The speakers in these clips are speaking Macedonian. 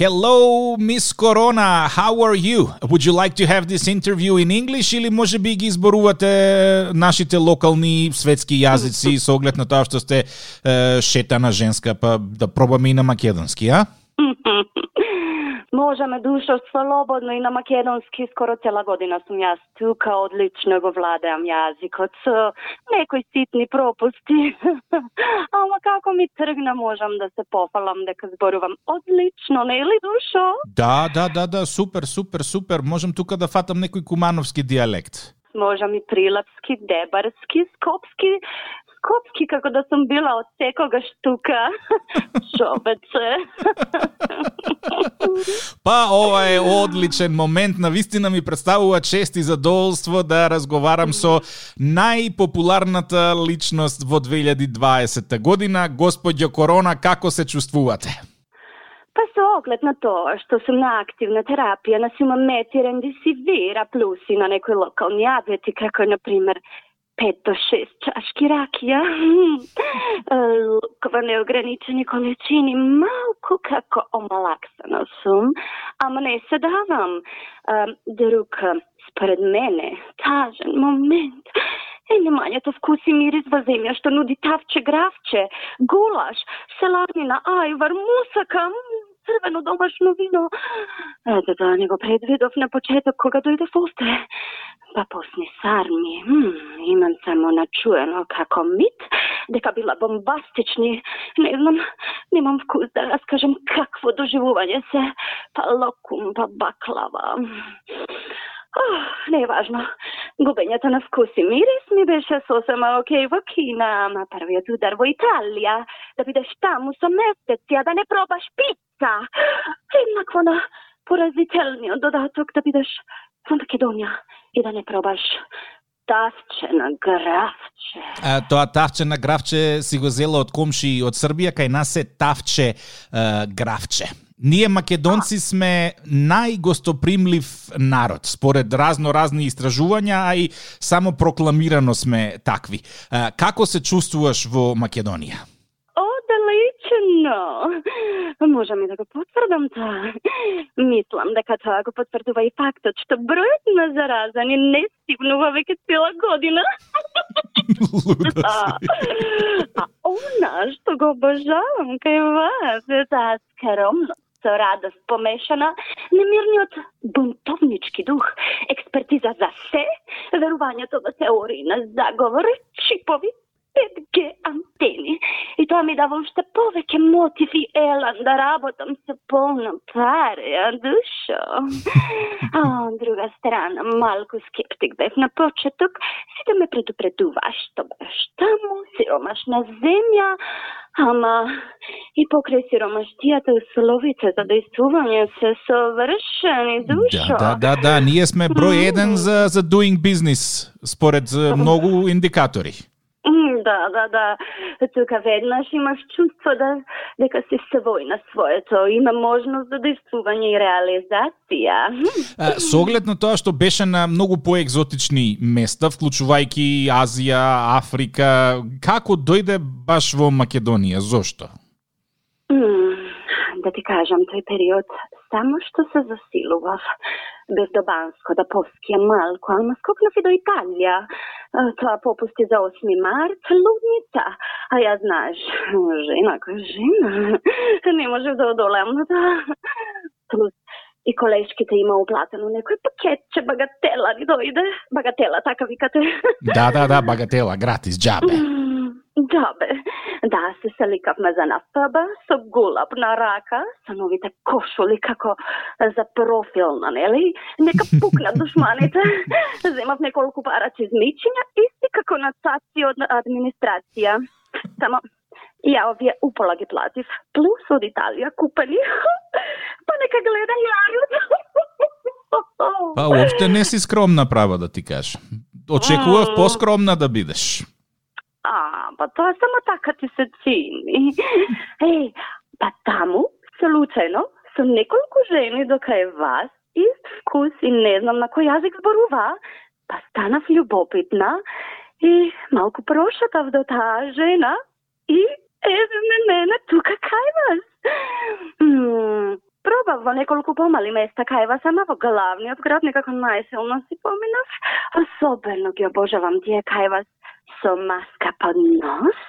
Hello, Miss Corona. How are you? Would you like to have this interview in English или може би ги изборувате нашите локални светски јазици со оглед на тоа што сте е, шетана женска, па да пробаме и на македонски, а? Можеме душо слободно и на македонски скоро цела година сум јас тука, одлично го владеам јазикот со некои ситни пропусти. Ама како ми тргна можам да се пофалам дека зборувам одлично, не ли душо? Да, да, да, да, супер, супер, супер. Можам тука да фатам некој кумановски диалект. Можам и прилапски, дебарски, скопски, скопски како да сум била од секогаш тука. Шобеце. Па ова е одличен момент, на вистина ми представува чест и задоволство да разговарам со најпопуларната личност во 2020 година. Господјо Корона, како се чувствувате? Па со оглед на тоа што сум на активна терапија на сумамети рендисивира плюс и на некои локални авети како на пример pet do šest čaški rakija, lukova neograničene količini, malko kako omalaksano sam, a ne se davam. Drug, spored mene, tažen moment, Ene manje to vkusi miris vazemja što nudi tavče gravče, gulaš, selanina, ajvar, musaka, mm, crveno domašno vino, вино. Ете тоа не го предвидов на почеток кога дојде Фосте. Па после сарми, м, имам само начуено како мит, дека била бомбастични. Не знам, немам вкус да раскажам какво доживување се. Па локум, па баклава. Oh, не е важно. Губењето на вкус и мирис ми беше сосема окей во Кина, ама првиот удар во Италија, да бидеш таму со месеци, а да не пробаш пица. Еднакво на поразителниот додаток да бидеш во Македонија и да не пробаш тавче на гравче. А, тоа тавче на гравче си го зела од комши од Србија, кај нас е тавче а, гравче. Ние македонци сме најгостопримлив народ, според разно разни истражувања, а и само прокламирано сме такви. А, како се чувствуваш во Македонија? Одлично! Можам и да го потврдам тоа. Мислам дека тоа го потврдува и фактот што бројот на заразани не стигнува веќе цела година. Луда а, а она што го обожавам кај вас е таа скромност со радост помешана, немирниот бунтовнички дух, експертиза за се, верувањето во теории на заговор, чипови, 5G антени. Тоа ми дава уште повеќе мотив и елан да работам со полна пареја душо. А од друга страна, малку скептик бев на почеток, си да ме предупредува што баш таму, сиромашна земја, ама и покрај сиромаштијата условите за действување се совршени душо. Да, да, да, да, ние сме број еден за, за doing business, според многу индикатори. Да, да, да. Тука веднаш имаш чувство да дека си свој на своето. Има можност за действување и реализација. А, Со оглед на тоа што беше на многу поегзотични места, вклучувајќи Азија, Африка, како дојде баш во Македонија? Зошто? Да ти кажам, тој период само што се засилував. Без до Банско да поскија малку, ама скокнав и до Италија. Тоа попусти за 8 март, лудница. А ја знаеш, жена која жена, не можев да одолеам на тоа. Плюс и колешките има уплатено некој пакетче, багатела ни дојде. Багатела, така викате. Да, да, да, багатела, гратис, джабе. М, Да бе, да се селикавме за нафтаба со гулаб на рака, со новите кошули како за профилна, нели? Нека пукнат душманите. Земав неколку пара чизмичиња, исти како на цаци од администрација. Само ја овие упола ги платив, плюс од Италија купени. па нека гледа јајот. Па уопште не си скромна право да ти кажам. Очекував поскромна да бидеш. А, па тоа само така ти се цини. Еј, па таму, случајно, со неколку жени до кај вас, ист вкус и не знам на кој јазик зборува, па станав љубопитна и малку прошатав до таа жена и еве ме мене тука кај вас. М, пробав во неколку помали места кај вас, ама во главниот град некако најсилно си поминав. Особено ги обожавам тие кај вас со маска под нос,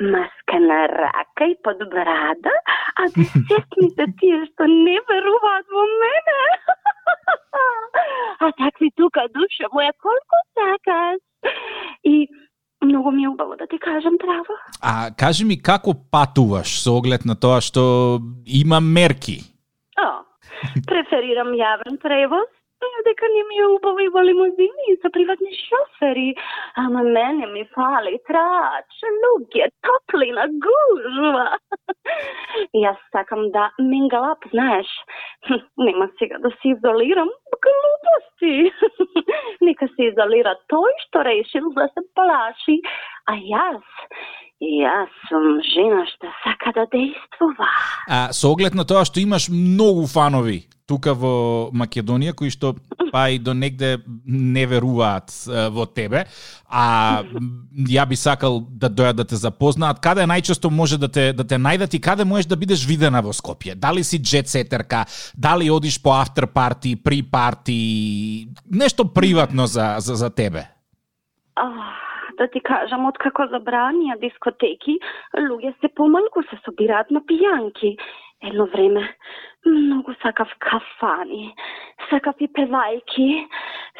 маска на рака и под брада, а десетните тие што не веруваат во мене. а такви тука, душа моја, колку сакаш? И Многу ми е убаво да ти кажам право. А кажи ми како патуваш со оглед на тоа што има мерки? О, преферирам јавен превоз дека не ми е убави во лимузини и приватни шофери. Ама мене ми фали трач, луѓе, топлина, гужва. Јас сакам да мингалап, знаеш. Нема сега да се изолирам, глупости. Нека се изолира тој што решил да се плаши, а јас Јас сум жена што сака да действува. А со оглед на тоа што имаш многу фанови тука во Македонија кои што па и до негде не веруваат во тебе, а ја би сакал да дојат да те запознаат. Каде најчесто може да те да те најдат и каде можеш да бидеш видена во Скопје? Дали си джетсетерка, дали одиш по афтер парти, при парти, нешто приватно за за, за тебе? да ти кажам, откако забранија дискотеки, луѓе се помалку се собираат на пијанки. Едно време многу сакав кафани, сакав и певајки,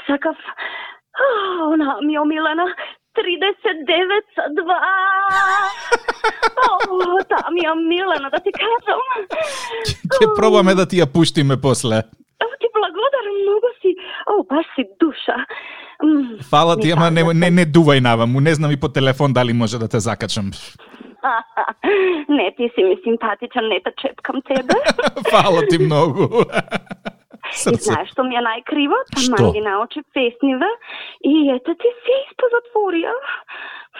сакав... А, она ми омилена 39 са 2. О, та ми омилена, да ти кажам. Ќе пробаме да ти ја пуштиме после. Ти благодарам, многу си, о, баш си душа. Фала ти, ама не, не, не дувај наваму, не знам и по телефон дали може да те закачам. не, ти си ми симпатичен, не те чепкам тебе. Фала ти многу. Срце. И знаеш што ми е најкриво? Таман ги научи песниве и ете ти се испозатворија.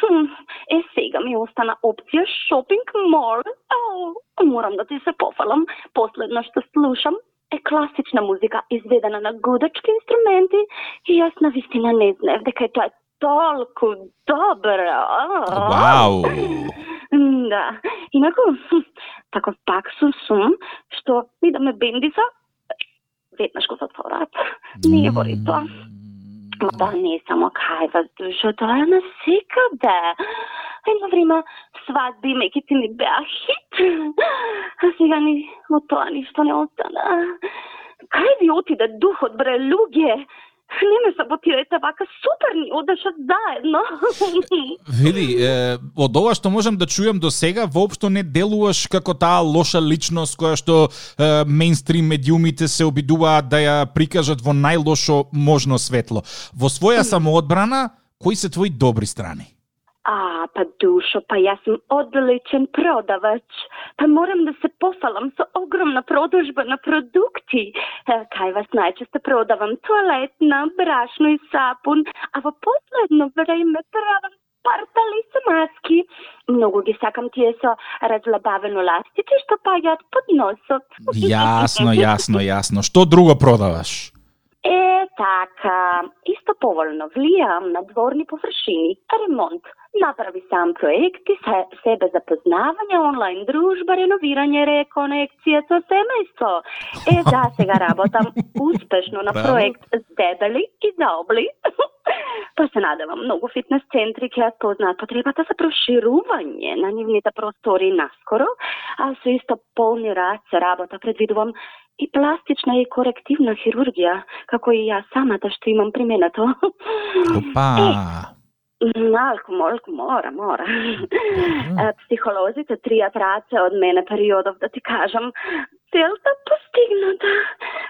Хм, е, сега ми остана опција шопинг мол. морам да ти се пофалам. Последно што слушам е класична музика изведена на гудачки инструменти и јас на вистина не знаев дека тоа е толку добро. Вау! Да. Инако, таков пак сум сум, што видаме бендица, веднаш го затворат. Не е тоа. Ма тоа не е само кај вас душо, тоа е на секаде. Едно време свадби меките ми беа хит, а сега ни од тоа ништо не остана. Кај ви отиде духот, бре, луѓе? Не ме саботирајте вака, супер ни одеше заедно. Види, е, од ова што можам да чујам до сега, воопшто не делуваш како таа лоша личност која што е, мейнстрим медиумите се обидуваат да ја прикажат во најлошо можно светло. Во своја самоодбрана, кои се твои добри страни? А, па душо, па јас сум одличен продавач. Па морам да се пофалам со огромна продажба на продукти. Кај вас најчесто продавам туалетна, брашно и сапун, а во последно време правам партали со маски. Многу ги сакам тие со разлабавено ластици што паѓаат под носот. Јасно, јасно, јасно. Што друго продаваш? Е, така, исто поволно влијам на дворни површини, ремонт, направи сам проекти, себе запознавање, онлайн дружба, реновирање, реконекција со семејство. Е, за сега работам успешно на проект с дебели и заобли. Па се надевам, многу фитнес центри ќе познаат потребата за проширување на нивните простори наскоро, а со исто полни рад се работа предвидувам и пластична и корективна хирургија, како и јас самата што имам применато. Опа! Е, малку, малку, мора, мора. Mm. Психолозите тријат раце од мене периодов, да ти кажам, целта постигната.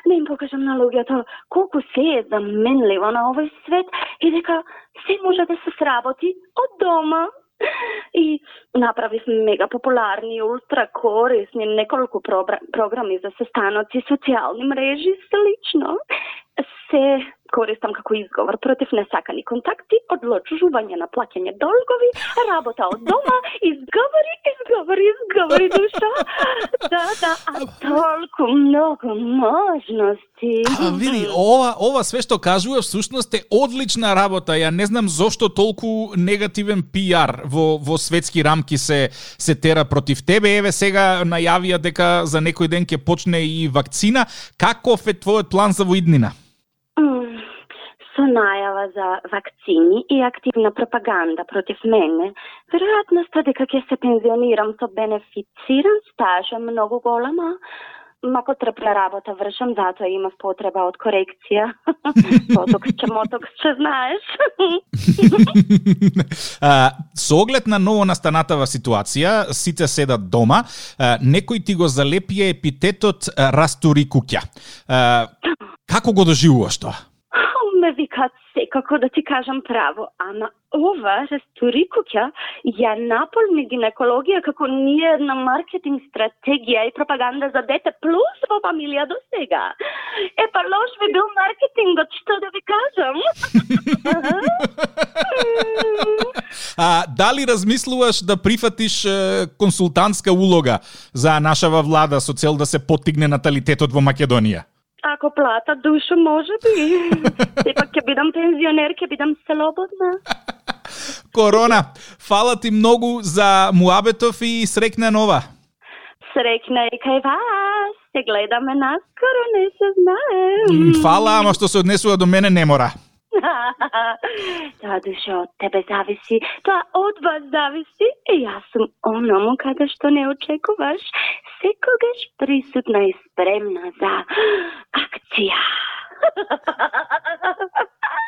Да им покажам на луѓето колку се е заменливо на овој свет и дека се може да се сработи од дома. I napravili smo mega popularni ultra korisni nekoliko programi za sestanovci socijalni mreži slično. Se користам како изговор против несакани контакти, одлучување на плаќање долгови, работа од дома, изговори, изговори, изговори душа. Да, да, а толку многу можности. А види, ова ова све што кажува всушност е одлична работа. Ја не знам зошто толку негативен пиар во во светски рамки се се тера против тебе. Еве сега најавија дека за некој ден ќе почне и вакцина. Каков е твојот план за воиднина? Со најава за вакцини и активна пропаганда против мене, веројатноста дека ќе се пензионирам со бенефициран стаж е многу голема. Мако трпна работа вршам, затоа имав потреба од корекција. Ботоксче, мотоксче, знаеш. а, со оглед на ново настанатава ситуација, сите седат дома, а, некој ти го залепија епитетот растури куќа. А, како го доживуваш тоа? Како да ти кажам право, ама ова рестори куќа ја наполни гинекологија како ние една маркетинг стратегија и пропаганда за дете плюс во фамилија до сега. Е па лош би бил маркетингот, што да ви кажам? а, дали размислуваш да прифатиш е, консултантска улога за нашава влада со цел да се поттигне наталитетот во Македонија? Ако плата душа, може би. Сепак ќе бидам пензионер, ќе бидам слободна. Корона, фала ти многу за муабетов и срекна нова. Срекна и кај вас. Се гледаме наскоро, не се знае. Фала, ама што се однесува до мене не мора. Да, тоа душа од тебе зависи, тоа од вас зависи. И јас сум оному каде што не очекуваш, секогаш присутна и спремна за акција.